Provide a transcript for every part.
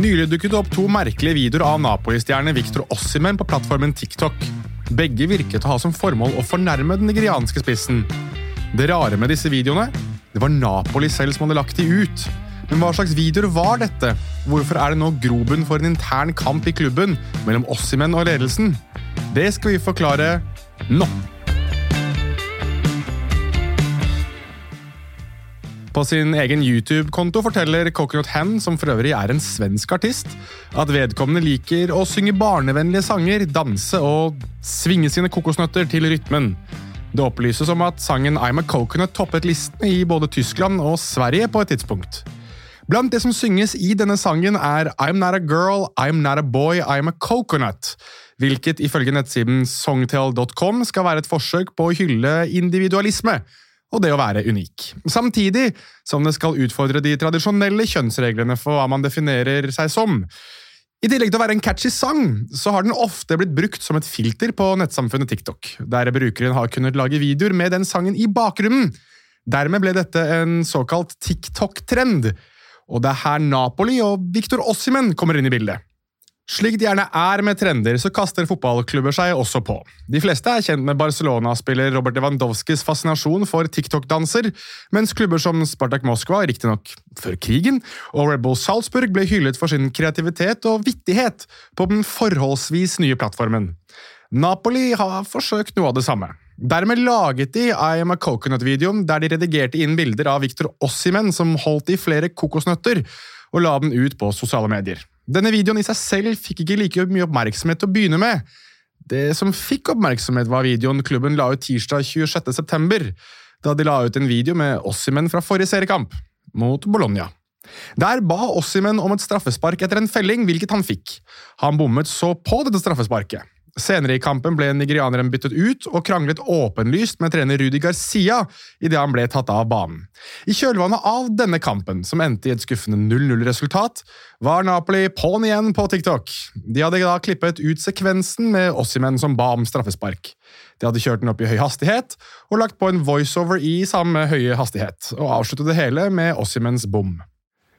Nylig dukket det opp to merkelige videoer av Napoli-stjerne Victor Ossimen på plattformen TikTok. Begge virket å ha som formål å fornærme den nigerianske spissen. Det rare med disse videoene det var Napoli selv som hadde lagt de ut. Men hva slags videoer var dette? Hvorfor er det nå grobunn for en intern kamp i klubben mellom Ossimen og ledelsen? Det skal vi forklare nå. På sin egen YouTube-konto forteller Coconut Hen, som for øvrig er en svensk artist, at vedkommende liker å synge barnevennlige sanger, danse og svinge sine kokosnøtter til rytmen. Det opplyses om at sangen I'm a Coconut toppet listene i både Tyskland og Sverige på et tidspunkt. Blant det som synges i denne sangen, er I'm not a girl, I'm not a boy, I'm a coconut. Hvilket ifølge nettsiden «Songtale.com» skal være et forsøk på å hylle individualisme og det å være unik. Samtidig som det skal utfordre de tradisjonelle kjønnsreglene for hva man definerer seg som. I tillegg til å være en catchy sang, så har den ofte blitt brukt som et filter på nettsamfunnet TikTok, der brukeren har kunnet lage videoer med den sangen i bakgrunnen. Dermed ble dette en såkalt TikTok-trend, og det er her Napoli og Victor Ossimen kommer inn i bildet. Slik det gjerne er med trender, så kaster fotballklubber seg også på. De fleste er kjent med Barcelona-spiller Robert Lewandowskis fascinasjon for TikTok-danser, mens klubber som Spartak Moskva, riktignok før krigen, og Red Bull Salzburg ble hyllet for sin kreativitet og vittighet på den forholdsvis nye plattformen. Napoli har forsøkt noe av det samme. Dermed laget de I Am A Coconut-videoen der de redigerte inn bilder av Victor Ossimen som holdt i flere kokosnøtter, og la den ut på sosiale medier. Denne videoen i seg selv fikk ikke like mye oppmerksomhet til å begynne med. Det som fikk oppmerksomhet, var videoen klubben la ut tirsdag 26.9., da de la ut en video med Ossimen fra forrige seriekamp, mot Bologna. Der ba Ossimen om et straffespark etter en felling, hvilket han fikk. Han bommet så på dette straffesparket. Senere i kampen ble nigerianeren byttet ut og kranglet åpenlyst med trener Rudi Garcia idet han ble tatt av banen. I kjølvannet av denne kampen, som endte i et skuffende 0-0-resultat, var Napoli på'n igjen på TikTok. De hadde da klippet ut sekvensen med Ossimen som ba om straffespark. De hadde kjørt den opp i høy hastighet og lagt på en voiceover i samme høye hastighet, og avsluttet det hele med Ossimens bom.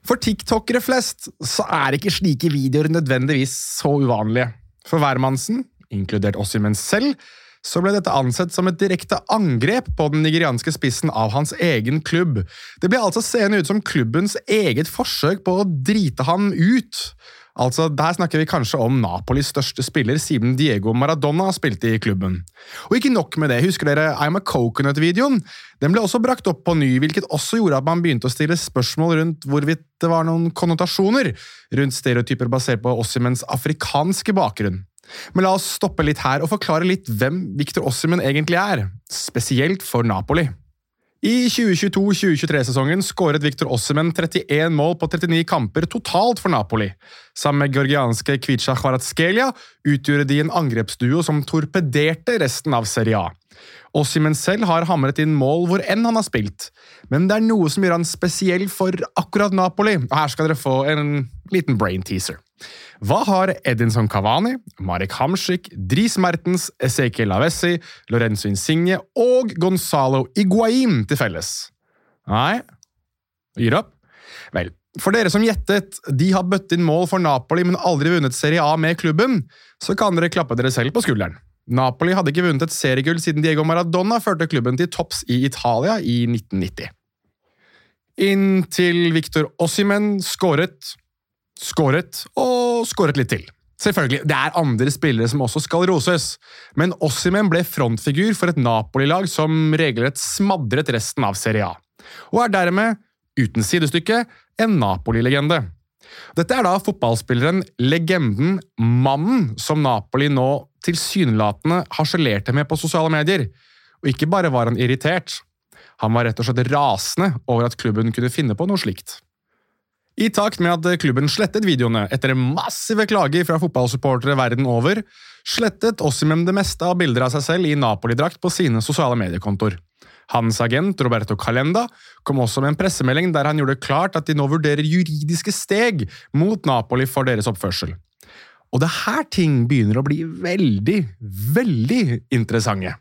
For tiktokere flest så er ikke slike videoer nødvendigvis så uvanlige. For hvermannsen inkludert Ossimen selv, så ble dette ansett som et direkte angrep på den nigerianske spissen av hans egen klubb. Det ble altså seende ut som klubbens eget forsøk på å drite ham ut. Altså, Der snakker vi kanskje om Napolis største spiller siden Diego Maradona spilte i klubben. Og ikke nok med det, husker dere I'm a Coconut-videoen? Den ble også brakt opp på ny, hvilket også gjorde at man begynte å stille spørsmål rundt hvorvidt det var noen konnotasjoner rundt stereotyper basert på Ossimens afrikanske bakgrunn. Men la oss stoppe litt her og forklare litt hvem Victor Ossimen egentlig er, spesielt for Napoli. I 2022-2023-sesongen skåret Victor Ossimen 31 mål på 39 kamper totalt for Napoli. Sammen med georgianske Kvica Kvaratskhelia utgjorde de en angrepsduo som torpederte resten av Serie A. Ossimen selv har hamret inn mål hvor enn han har spilt, men det er noe som gjør han spesiell for akkurat Napoli, og her skal dere få en liten brain teaser. Hva har Edinson Cavani, Marek Hamsik, Dris Mertens, Ezekiel Lavessi, Lorenzo Insigne og Gonzalo Iguain til felles? Nei Gir opp? Vel, for dere som gjettet de har bøtt inn mål for Napoli, men aldri vunnet Serie A med klubben, så kan dere klappe dere selv på skulderen. Napoli hadde ikke vunnet et seriegull siden Diego Maradona førte klubben til topps i Italia i 1990. Inntil Victor Ossimen skåret skåret og skåret litt til. Selvfølgelig, Det er andre spillere som også skal roses, men Ossimen ble frontfigur for et Napoli-lag som regelrett smadret resten av Serie A, og er dermed, uten sidestykke, en Napoli-legende. Dette er da fotballspilleren, legenden, mannen som Napoli nå tilsynelatende harselerte med på sosiale medier. Og ikke bare var han irritert, han var rett og slett rasende over at klubben kunne finne på noe slikt. I takt med at klubben slettet videoene etter massive klager fra fotballsupportere verden over, slettet Ossimem det meste av bilder av seg selv i Napoli-drakt på sine sosiale mediekontoer. Hans agent Roberto Calenda kom også med en pressemelding der han gjorde klart at de nå vurderer juridiske steg mot Napoli for deres oppførsel. Og det er her ting begynner å bli veldig, veldig interessante.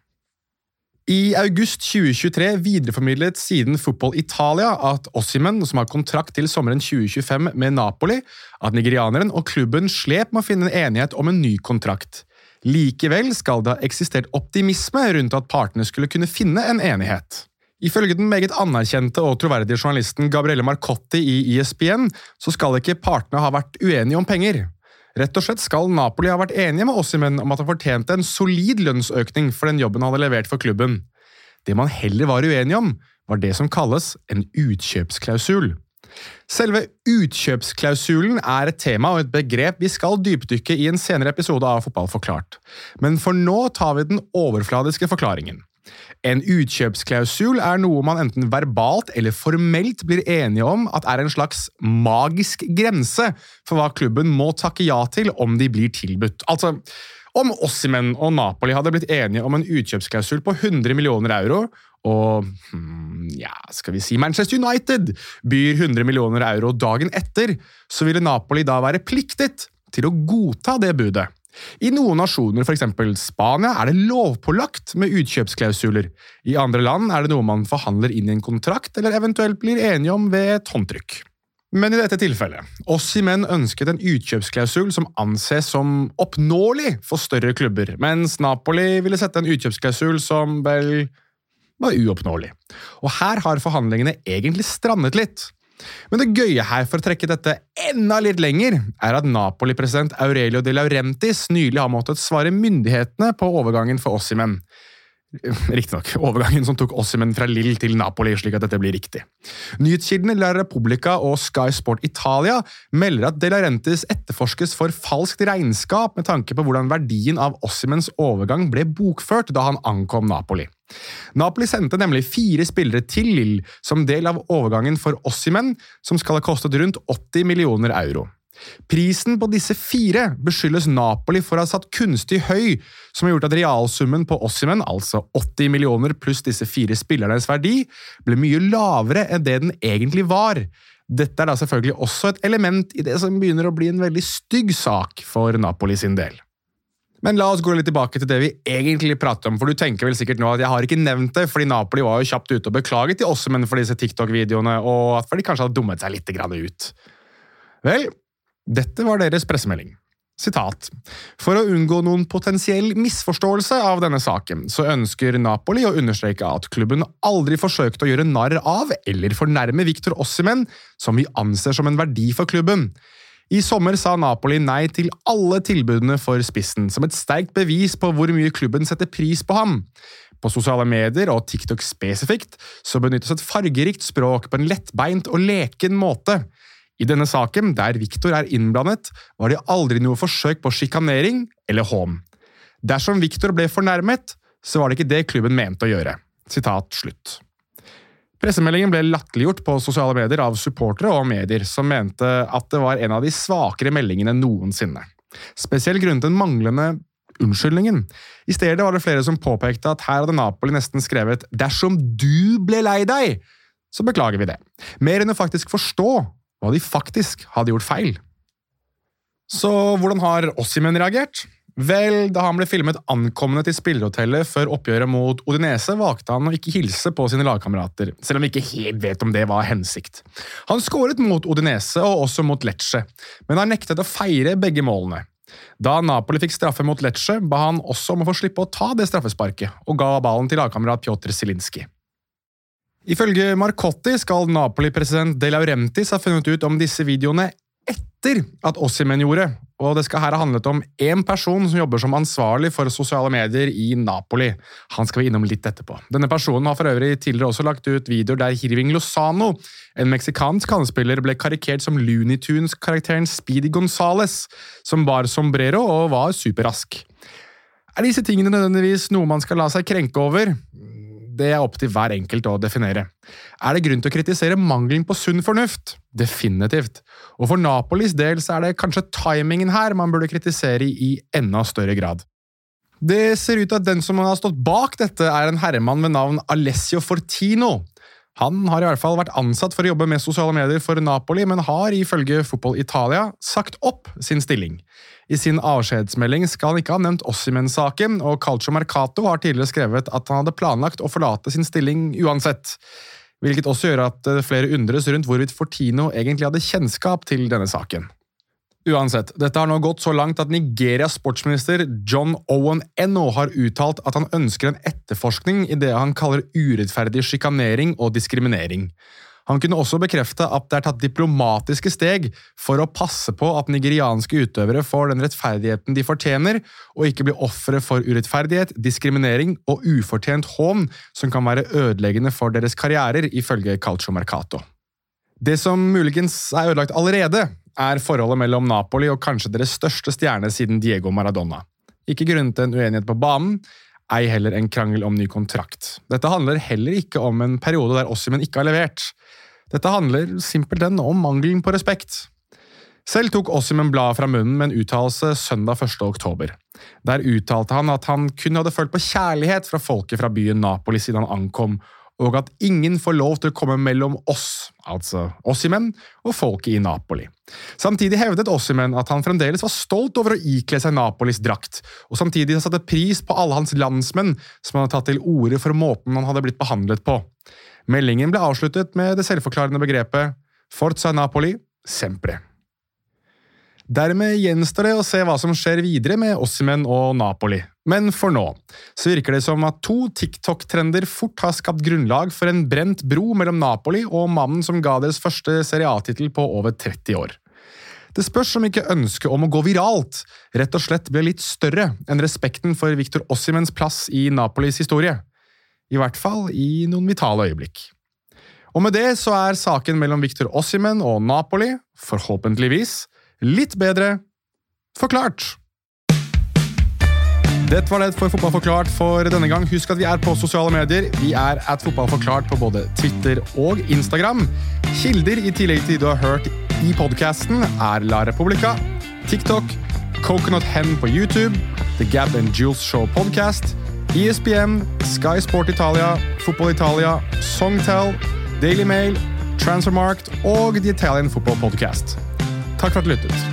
I august 2023 videreformidlet siden Football Italia at Ossimen, som har kontrakt til sommeren 2025 med Napoli, at nigerianeren og klubben slep med å finne en enighet om en ny kontrakt. Likevel skal det ha eksistert optimisme rundt at partene skulle kunne finne en enighet. Ifølge den meget anerkjente og troverdige journalisten Gabrielle Marcotti i ESPN så skal ikke partene ha vært uenige om penger. Rett og slett skal Napoli ha vært enige med Ossimen om at han fortjente en solid lønnsøkning for den jobben han hadde levert for klubben. Det man heller var uenige om, var det som kalles en utkjøpsklausul. Selve utkjøpsklausulen er et tema og et begrep vi skal dypdykke i en senere episode av Fotball forklart, men for nå tar vi den overfladiske forklaringen. En utkjøpsklausul er noe man enten verbalt eller formelt blir enige om at er en slags magisk grense for hva klubben må takke ja til om de blir tilbudt. Altså, om Ossimen og Napoli hadde blitt enige om en utkjøpsklausul på 100 millioner euro, og hmm, ja, skal vi si Manchester United byr 100 millioner euro dagen etter, så ville Napoli da være pliktet til å godta det budet. I noen nasjoner, f.eks. Spania, er det lovpålagt med utkjøpsklausuler. I andre land er det noe man forhandler inn i en kontrakt, eller eventuelt blir enige om ved et håndtrykk. Men i dette tilfellet, Ossimen ønsket en utkjøpsklausul som anses som oppnåelig for større klubber, mens Napoli ville sette en utkjøpsklausul som vel var uoppnåelig. Og her har forhandlingene egentlig strandet litt. Men det gøye her for å trekke dette enda litt lenger, er at Napoli-president Aurelio de Laurentis nylig har måttet svare myndighetene på overgangen for Ossimen. Riktignok overgangen som tok Ossimen fra Lill til Napoli, slik at dette blir riktig. Nyhetskildene La Repubblica og Sky Sport Italia melder at De Laurentiis etterforskes for falskt regnskap med tanke på hvordan verdien av Ossimens overgang ble bokført da han ankom Napoli. Napoli sendte nemlig fire spillere til Lill som del av overgangen for Ossimen, som skal ha kostet rundt 80 millioner euro. Prisen på disse fire beskyldes Napoli for å ha satt kunstig høy, som har gjort at realsummen på Ossimen, altså 80 millioner pluss disse fire spillernes verdi, ble mye lavere enn det den egentlig var. Dette er da selvfølgelig også et element i det som begynner å bli en veldig stygg sak for Napoli sin del. Men la oss gå litt tilbake til det vi egentlig prater om, for du tenker vel sikkert nå at jeg har ikke nevnt det, fordi Napoli var jo kjapt ute og beklaget til Ossimen for disse TikTok-videoene, og at de kanskje hadde dummet seg litt ut. Vel, dette var deres pressemelding. Sitat. For å unngå noen potensiell misforståelse av denne saken, så ønsker Napoli å understreke at klubben aldri forsøkte å gjøre narr av eller fornærme Victor Ossimen, som vi anser som en verdi for klubben. I sommer sa Napoli nei til alle tilbudene for spissen, som et sterkt bevis på hvor mye klubben setter pris på ham. På sosiale medier og TikTok spesifikt så benyttes et fargerikt språk på en lettbeint og leken måte. I denne saken, der Viktor er innblandet, var det aldri noe forsøk på sjikanering eller hån. Dersom Viktor ble fornærmet, så var det ikke det klubben mente å gjøre. Sitat slutt. Pressemeldingen ble latterliggjort på sosiale medier av supportere og medier, som mente at det var en av de svakere meldingene noensinne. Spesielt grunnet den manglende unnskyldningen. I stedet var det flere som påpekte at her hadde Napoli nesten skrevet 'dersom du ble lei deg', så beklager vi det. Mer enn å faktisk forstå hva de faktisk hadde gjort feil. Så hvordan har Ossimen reagert? Vel, da han ble filmet ankommende til spillerhotellet før oppgjøret mot Odinese, valgte han å ikke hilse på sine lagkamerater, selv om vi ikke helt vet om det var hensikt. Han skåret mot Odinese og også mot Lecce, men har nektet å feire begge målene. Da Napoli fikk straffe mot Lecce, ba han også om å få slippe å ta det straffesparket, og ga ballen til lagkamerat Pjotr Zielinski. Ifølge Marcotti skal Napoli-president De Laurentis ha funnet ut om disse videoene etter at Ossimen gjorde, og det skal her ha handlet om én person som jobber som ansvarlig for sosiale medier i Napoli. Han skal vi innom litt etterpå. Denne personen har for øvrig tidligere også lagt ut videoer der Hirving Lozano, en meksikansk handspiller, ble karikert som Looney Tunes-karakteren Speedy Gonzales, som bar sombrero og var superrask. Er disse tingene nødvendigvis noe man skal la seg krenke over? Det er opp til hver enkelt å definere. Er det grunn til å kritisere mangelen på sunn fornuft? Definitivt. Og for Napolis del så er det kanskje timingen her man burde kritisere i enda større grad. Det ser ut til at den som har stått bak dette, er en herremann ved navn Alessio Fortino. Han har i hvert fall vært ansatt for å jobbe med sosiale medier for Napoli, men har ifølge Fotball Italia sagt opp sin stilling. I sin avskjedsmelding skal han ikke ha nevnt Ossimen-saken, og Calcio Mercato har tidligere skrevet at han hadde planlagt å forlate sin stilling uansett. Hvilket også gjør at flere undres rundt hvorvidt Fortino egentlig hadde kjennskap til denne saken. Uansett, dette har nå gått så langt at Nigerias sportsminister John Owen Eno har uttalt at han ønsker en etterforskning i det han kaller urettferdig sjikanering og diskriminering. Han kunne også bekrefte at det er tatt diplomatiske steg for å passe på at nigerianske utøvere får den rettferdigheten de fortjener, og ikke blir ofre for urettferdighet, diskriminering og ufortjent hån som kan være ødeleggende for deres karrierer, ifølge Calcio Mercato. Det som muligens er ødelagt allerede, er forholdet mellom Napoli og kanskje deres største stjerne siden Diego Maradona. Ikke grunnet en uenighet på banen, ei heller en krangel om ny kontrakt. Dette handler heller ikke om en periode der Ossimen ikke har levert. Dette handler simpelthen om mangelen på respekt. Selv tok Ossimen bladet fra munnen med en uttalelse søndag 1. oktober. Der uttalte han at han kun hadde følt på kjærlighet fra folket fra byen Napoli siden han ankom, og at ingen får lov til å komme mellom oss, altså Ossimen, og folket i Napoli. Samtidig hevdet Ossimen at han fremdeles var stolt over å ikle seg Napolis drakt, og samtidig satte pris på alle hans landsmenn som hadde tatt til orde for måten han hadde blitt behandlet på. Meldingen ble avsluttet med det selvforklarende begrepet Forza Napoli sempre. Dermed gjenstår det å se hva som skjer videre med Ossimen og Napoli. Men for nå så virker det som at to TikTok-trender fort har skapt grunnlag for en brent bro mellom Napoli og mannen som ga deres første Serie A-tittel på over 30 år. Det spørs om ikke ønsket om å gå viralt rett og slett ble litt større enn respekten for Victor Ossimens plass i Napolis historie. I hvert fall i noen vitale øyeblikk. Og med det så er saken mellom Victor Ossimen og Napoli, forhåpentligvis, litt bedre forklart. Dette var det for Fotball forklart for denne gang. Husk at vi er på sosiale medier. Vi er at Fotball forklart på både Twitter og Instagram. Kilder i tillegg til de du har hørt i podkasten, er La Republica, TikTok, Coconut Hen på YouTube, The Gab and Jules Show Podcast, ESPN, Sky Sport Italia, Fotball Italia, Songtel, Daily Mail, Transfermarkt og The Italian Football Podcast. Takk for at du lyttet.